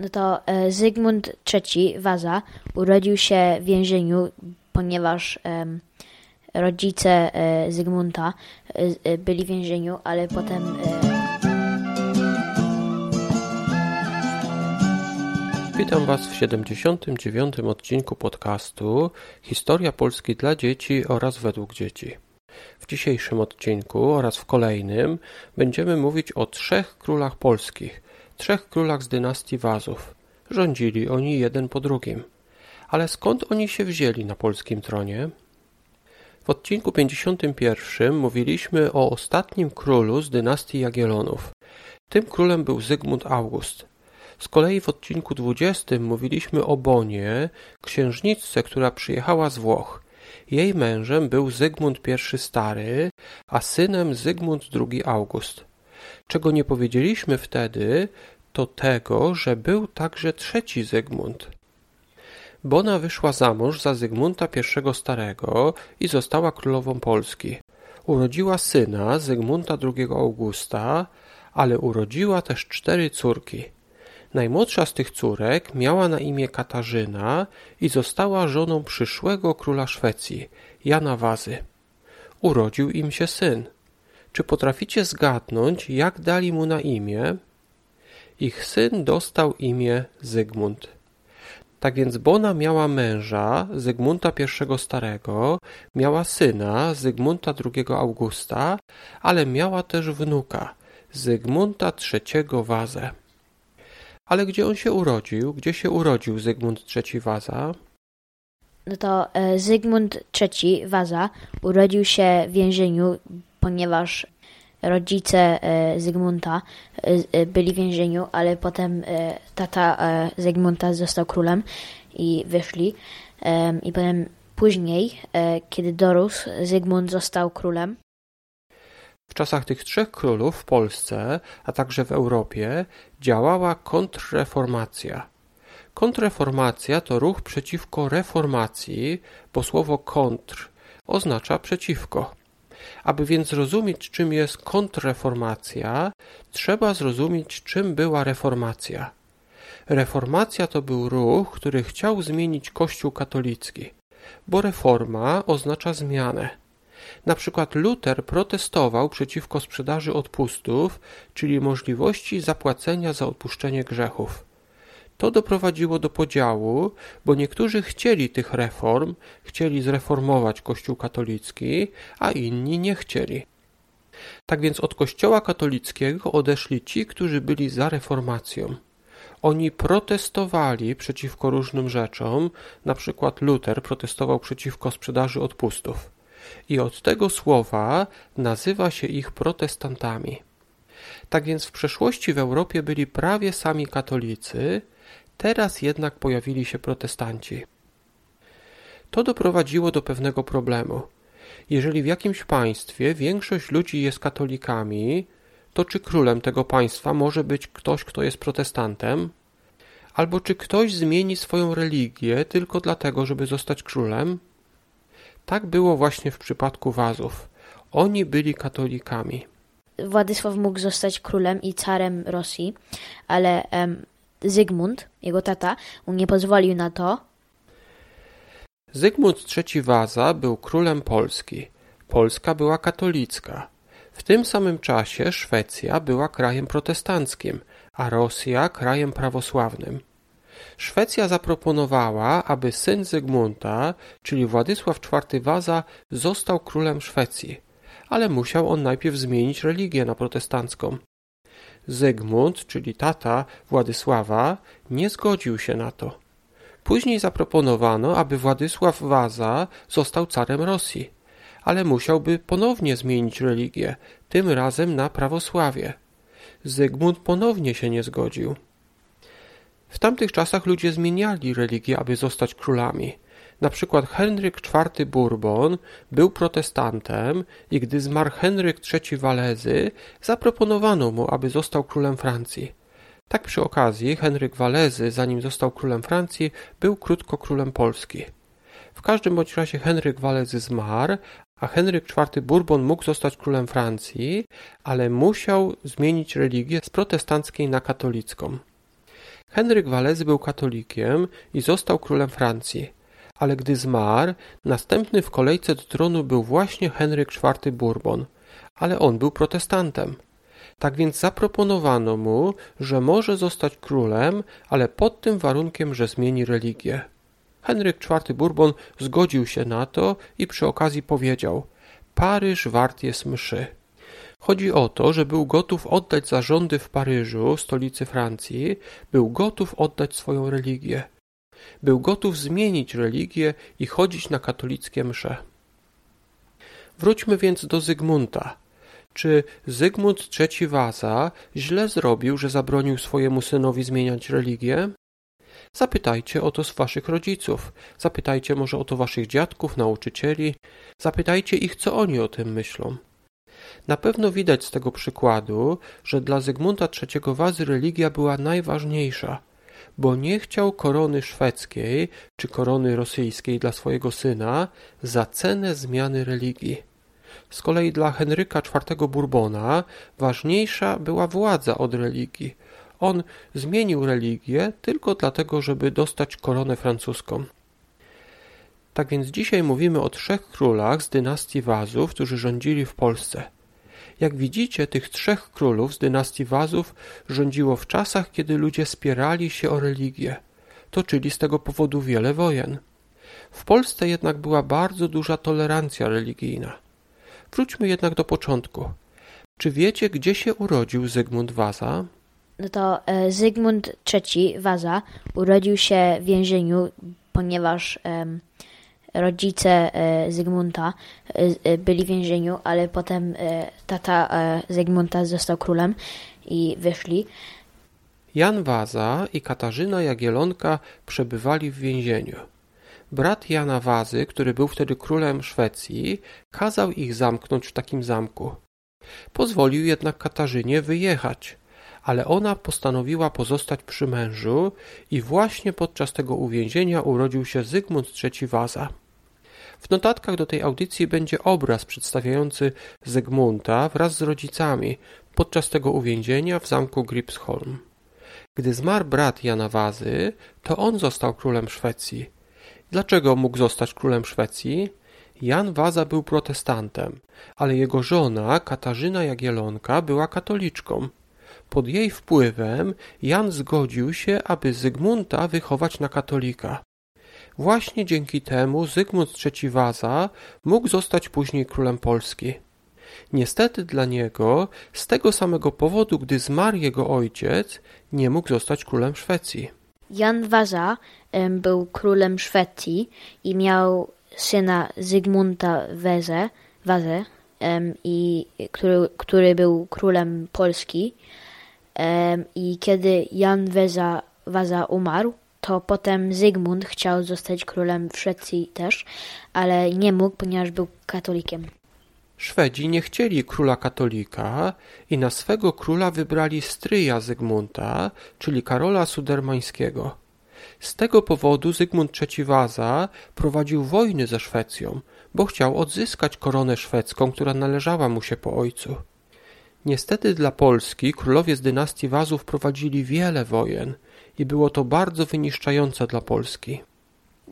No to e, Zygmunt III Waza urodził się w więzieniu, ponieważ rodzice e, Zygmunta e, byli w więzieniu, ale potem Witam Was w 79. odcinku podcastu Historia Polski dla dzieci oraz według dzieci. W dzisiejszym odcinku oraz w kolejnym będziemy mówić o trzech królach polskich, trzech królach z dynastii Wazów. Rządzili oni jeden po drugim. Ale skąd oni się wzięli na polskim tronie? W odcinku 51 mówiliśmy o ostatnim królu z dynastii Jagiellonów. Tym królem był Zygmunt August. Z kolei w odcinku 20 mówiliśmy o Bonie, księżniczce, która przyjechała z Włoch. Jej mężem był Zygmunt I Stary, a synem Zygmunt II August. Czego nie powiedzieliśmy wtedy, to tego, że był także trzeci Zygmunt. Bona wyszła za mąż za Zygmunta I Starego i została królową Polski. Urodziła syna Zygmunta II Augusta, ale urodziła też cztery córki. Najmłodsza z tych córek miała na imię Katarzyna i została żoną przyszłego króla Szwecji, Jana Wazy. Urodził im się syn. Czy potraficie zgadnąć, jak dali mu na imię? Ich syn dostał imię Zygmunt. Tak więc Bona miała męża, Zygmunta I Starego, miała syna, Zygmunta II Augusta, ale miała też wnuka, Zygmunta III Wazę. Ale gdzie on się urodził? Gdzie się urodził Zygmunt III Waza? no to e, Zygmunt III Waza urodził się w więzieniu, ponieważ rodzice e, Zygmunta e, e, byli w więzieniu, ale potem tata Zygmunta został królem i wyszli. I potem później, kiedy dorósł, Zygmunt został królem. W czasach tych trzech królów w Polsce, a także w Europie, działała kontrreformacja. Kontrreformacja to ruch przeciwko reformacji, bo słowo kontr oznacza przeciwko. Aby więc zrozumieć, czym jest kontrreformacja, trzeba zrozumieć, czym była reformacja. Reformacja to był ruch, który chciał zmienić Kościół katolicki, bo reforma oznacza zmianę. Na przykład Luter protestował przeciwko sprzedaży odpustów, czyli możliwości zapłacenia za odpuszczenie grzechów. To doprowadziło do podziału, bo niektórzy chcieli tych reform, chcieli zreformować Kościół katolicki, a inni nie chcieli. Tak więc od Kościoła katolickiego odeszli ci, którzy byli za reformacją. Oni protestowali przeciwko różnym rzeczom, na przykład Luter protestował przeciwko sprzedaży odpustów. I od tego słowa nazywa się ich protestantami. Tak więc w przeszłości w Europie byli prawie sami katolicy, teraz jednak pojawili się protestanci. To doprowadziło do pewnego problemu. Jeżeli w jakimś państwie większość ludzi jest katolikami, to czy królem tego państwa może być ktoś, kto jest protestantem? Albo czy ktoś zmieni swoją religię tylko dlatego, żeby zostać królem? Tak było właśnie w przypadku Wazów. Oni byli katolikami. Władysław mógł zostać królem i carem Rosji, ale em, Zygmunt, jego tata, mu nie pozwolił na to. Zygmunt III Waza był królem Polski. Polska była katolicka. W tym samym czasie Szwecja była krajem protestanckim, a Rosja krajem prawosławnym. Szwecja zaproponowała, aby syn Zygmunta, czyli Władysław IV Waza, został królem Szwecji, ale musiał on najpierw zmienić religię na protestancką. Zygmunt, czyli tata Władysława, nie zgodził się na to. Później zaproponowano, aby Władysław Waza został carem Rosji, ale musiałby ponownie zmienić religię, tym razem na prawosławie. Zygmunt ponownie się nie zgodził. W tamtych czasach ludzie zmieniali religię, aby zostać królami. Na przykład Henryk IV Bourbon był protestantem i gdy zmarł Henryk III Walezy, zaproponowano mu, aby został królem Francji. Tak przy okazji Henryk Walezy, zanim został królem Francji, był krótko królem Polski. W każdym bądź razie Henryk Walezy zmarł, a Henryk IV Bourbon mógł zostać królem Francji, ale musiał zmienić religię z protestanckiej na katolicką. Henryk Walezy był katolikiem i został królem Francji, ale gdy zmarł, następny w kolejce do tronu był właśnie Henryk IV Bourbon, ale on był protestantem. Tak więc zaproponowano mu, że może zostać królem, ale pod tym warunkiem, że zmieni religię. Henryk IV Bourbon zgodził się na to i przy okazji powiedział: Paryż wart jest mszy. Chodzi o to, że był gotów oddać zarządy w Paryżu, stolicy Francji, był gotów oddać swoją religię. Był gotów zmienić religię i chodzić na katolickie msze. Wróćmy więc do Zygmunta. Czy Zygmunt III Waza źle zrobił, że zabronił swojemu synowi zmieniać religię? Zapytajcie o to z waszych rodziców, zapytajcie może o to waszych dziadków, nauczycieli, zapytajcie ich, co oni o tym myślą. Na pewno widać z tego przykładu, że dla Zygmunta III Wazy religia była najważniejsza, bo nie chciał korony szwedzkiej czy korony rosyjskiej dla swojego syna za cenę zmiany religii. Z kolei dla Henryka IV Bourbona ważniejsza była władza od religii. On zmienił religię tylko dlatego, żeby dostać koronę francuską. Tak więc dzisiaj mówimy o trzech królach z dynastii Wazów, którzy rządzili w Polsce. Jak widzicie, tych trzech królów z dynastii Wazów rządziło w czasach, kiedy ludzie spierali się o religię. Toczyli z tego powodu wiele wojen. W Polsce jednak była bardzo duża tolerancja religijna. Wróćmy jednak do początku. Czy wiecie, gdzie się urodził Zygmunt Waza? No to e, Zygmunt III Waza urodził się w więzieniu, ponieważ rodzice e, Zygmunta e, e, byli w więzieniu, ale potem tata Zygmunta został królem i wyszli. Jan Waza i Katarzyna Jagielonka przebywali w więzieniu. Brat Jana Wazy, który był wtedy królem Szwecji, kazał ich zamknąć w takim zamku. Pozwolił jednak Katarzynie wyjechać, ale ona postanowiła pozostać przy mężu i właśnie podczas tego uwięzienia urodził się Zygmunt III Waza. W notatkach do tej audycji będzie obraz przedstawiający Zygmunta wraz z rodzicami podczas tego uwięzienia w zamku Gripsholm. Gdy zmarł brat Jana Wazy, to on został królem Szwecji. Dlaczego mógł zostać królem Szwecji? Jan Waza był protestantem, ale jego żona Katarzyna Jagielonka była katoliczką. Pod jej wpływem Jan zgodził się, aby Zygmunta wychować na katolika. Właśnie dzięki temu Zygmunt III Waza mógł zostać później królem Polski. Niestety dla niego, z tego samego powodu, gdy zmarł jego ojciec, nie mógł zostać królem Szwecji. Jan Waza był królem Szwecji i miał syna Zygmunta Weze, Wazę, i, który, który był królem Polski. I kiedy Jan Weza, Waza umarł, to potem Zygmunt chciał zostać królem w Szwecji też, ale nie mógł, ponieważ był katolikiem. Szwedzi nie chcieli króla katolika i na swego króla wybrali stryja Zygmunta, czyli Karola Sudermańskiego. Z tego powodu Zygmunt III Waza prowadził wojny ze Szwecją, bo chciał odzyskać koronę szwedzką, która należała mu się po ojcu. Niestety dla Polski królowie z dynastii Wazów prowadzili wiele wojen i było to bardzo wyniszczające dla Polski.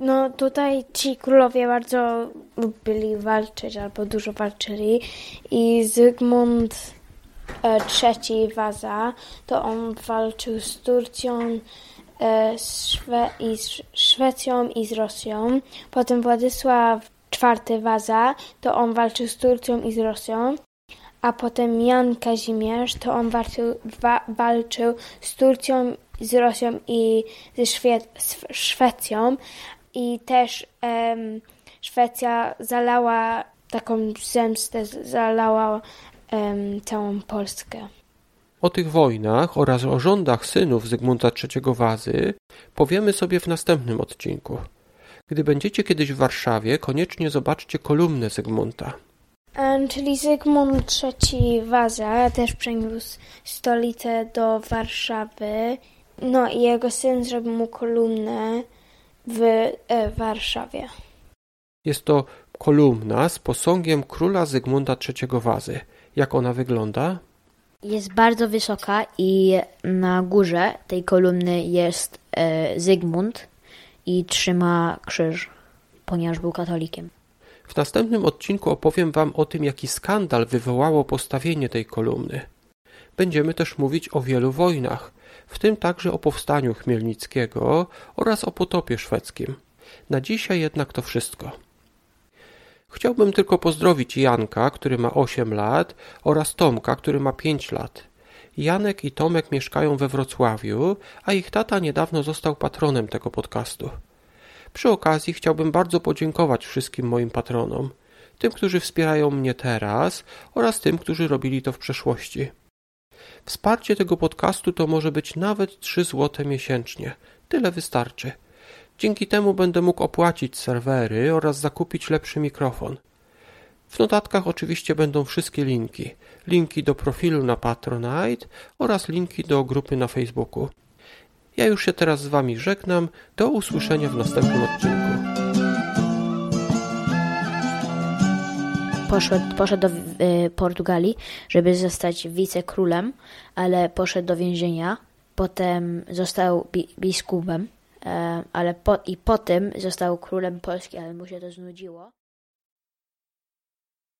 No tutaj ci królowie bardzo lubili walczyć albo dużo walczyli i Zygmunt e, III Waza to on walczył z Turcją, e, z Szwe i z Szwecją i z Rosją. Potem Władysław IV Waza to on walczył z Turcją i z Rosją. A potem Jan Kazimierz to on walczył, wa, walczył z Turcją, z Rosją i ze Szwie z Szwecją i też em, Szwecja zalała taką zemstę, zalała em, całą Polskę. O tych wojnach oraz o rządach synów Zygmunta III Wazy powiemy sobie w następnym odcinku. Gdy będziecie kiedyś w Warszawie, koniecznie zobaczcie kolumnę Zygmunta. Czyli Zygmunt III Waza też przeniósł stolicę do Warszawy. No i jego syn zrobił mu kolumnę w e, Warszawie. Jest to kolumna z posągiem króla Zygmunta III Wazy. Jak ona wygląda? Jest bardzo wysoka i na górze tej kolumny jest e, Zygmunt i trzyma krzyż, ponieważ był katolikiem. W następnym odcinku opowiem Wam o tym, jaki skandal wywołało postawienie tej kolumny. Będziemy też mówić o wielu wojnach, w tym także o powstaniu Chmielnickiego oraz o potopie szwedzkim. Na dzisiaj jednak to wszystko. Chciałbym tylko pozdrowić Janka, który ma 8 lat, oraz Tomka, który ma 5 lat. Janek i Tomek mieszkają we Wrocławiu, a ich tata niedawno został patronem tego podcastu. Przy okazji chciałbym bardzo podziękować wszystkim moim patronom, tym, którzy wspierają mnie teraz oraz tym, którzy robili to w przeszłości. Wsparcie tego podcastu to może być nawet 3 zł miesięcznie. Tyle wystarczy. Dzięki temu będę mógł opłacić serwery oraz zakupić lepszy mikrofon. W notatkach oczywiście będą wszystkie linki. Linki do profilu na Patronite oraz linki do grupy na Facebooku. Ja już się teraz z Wami żegnam. Do usłyszenia w następnym odcinku. Poszedł, poszedł do y, Portugalii, żeby zostać wicekrólem, ale poszedł do więzienia. Potem został bi biskupem, e, ale po, i potem został królem Polski, ale mu się to znudziło.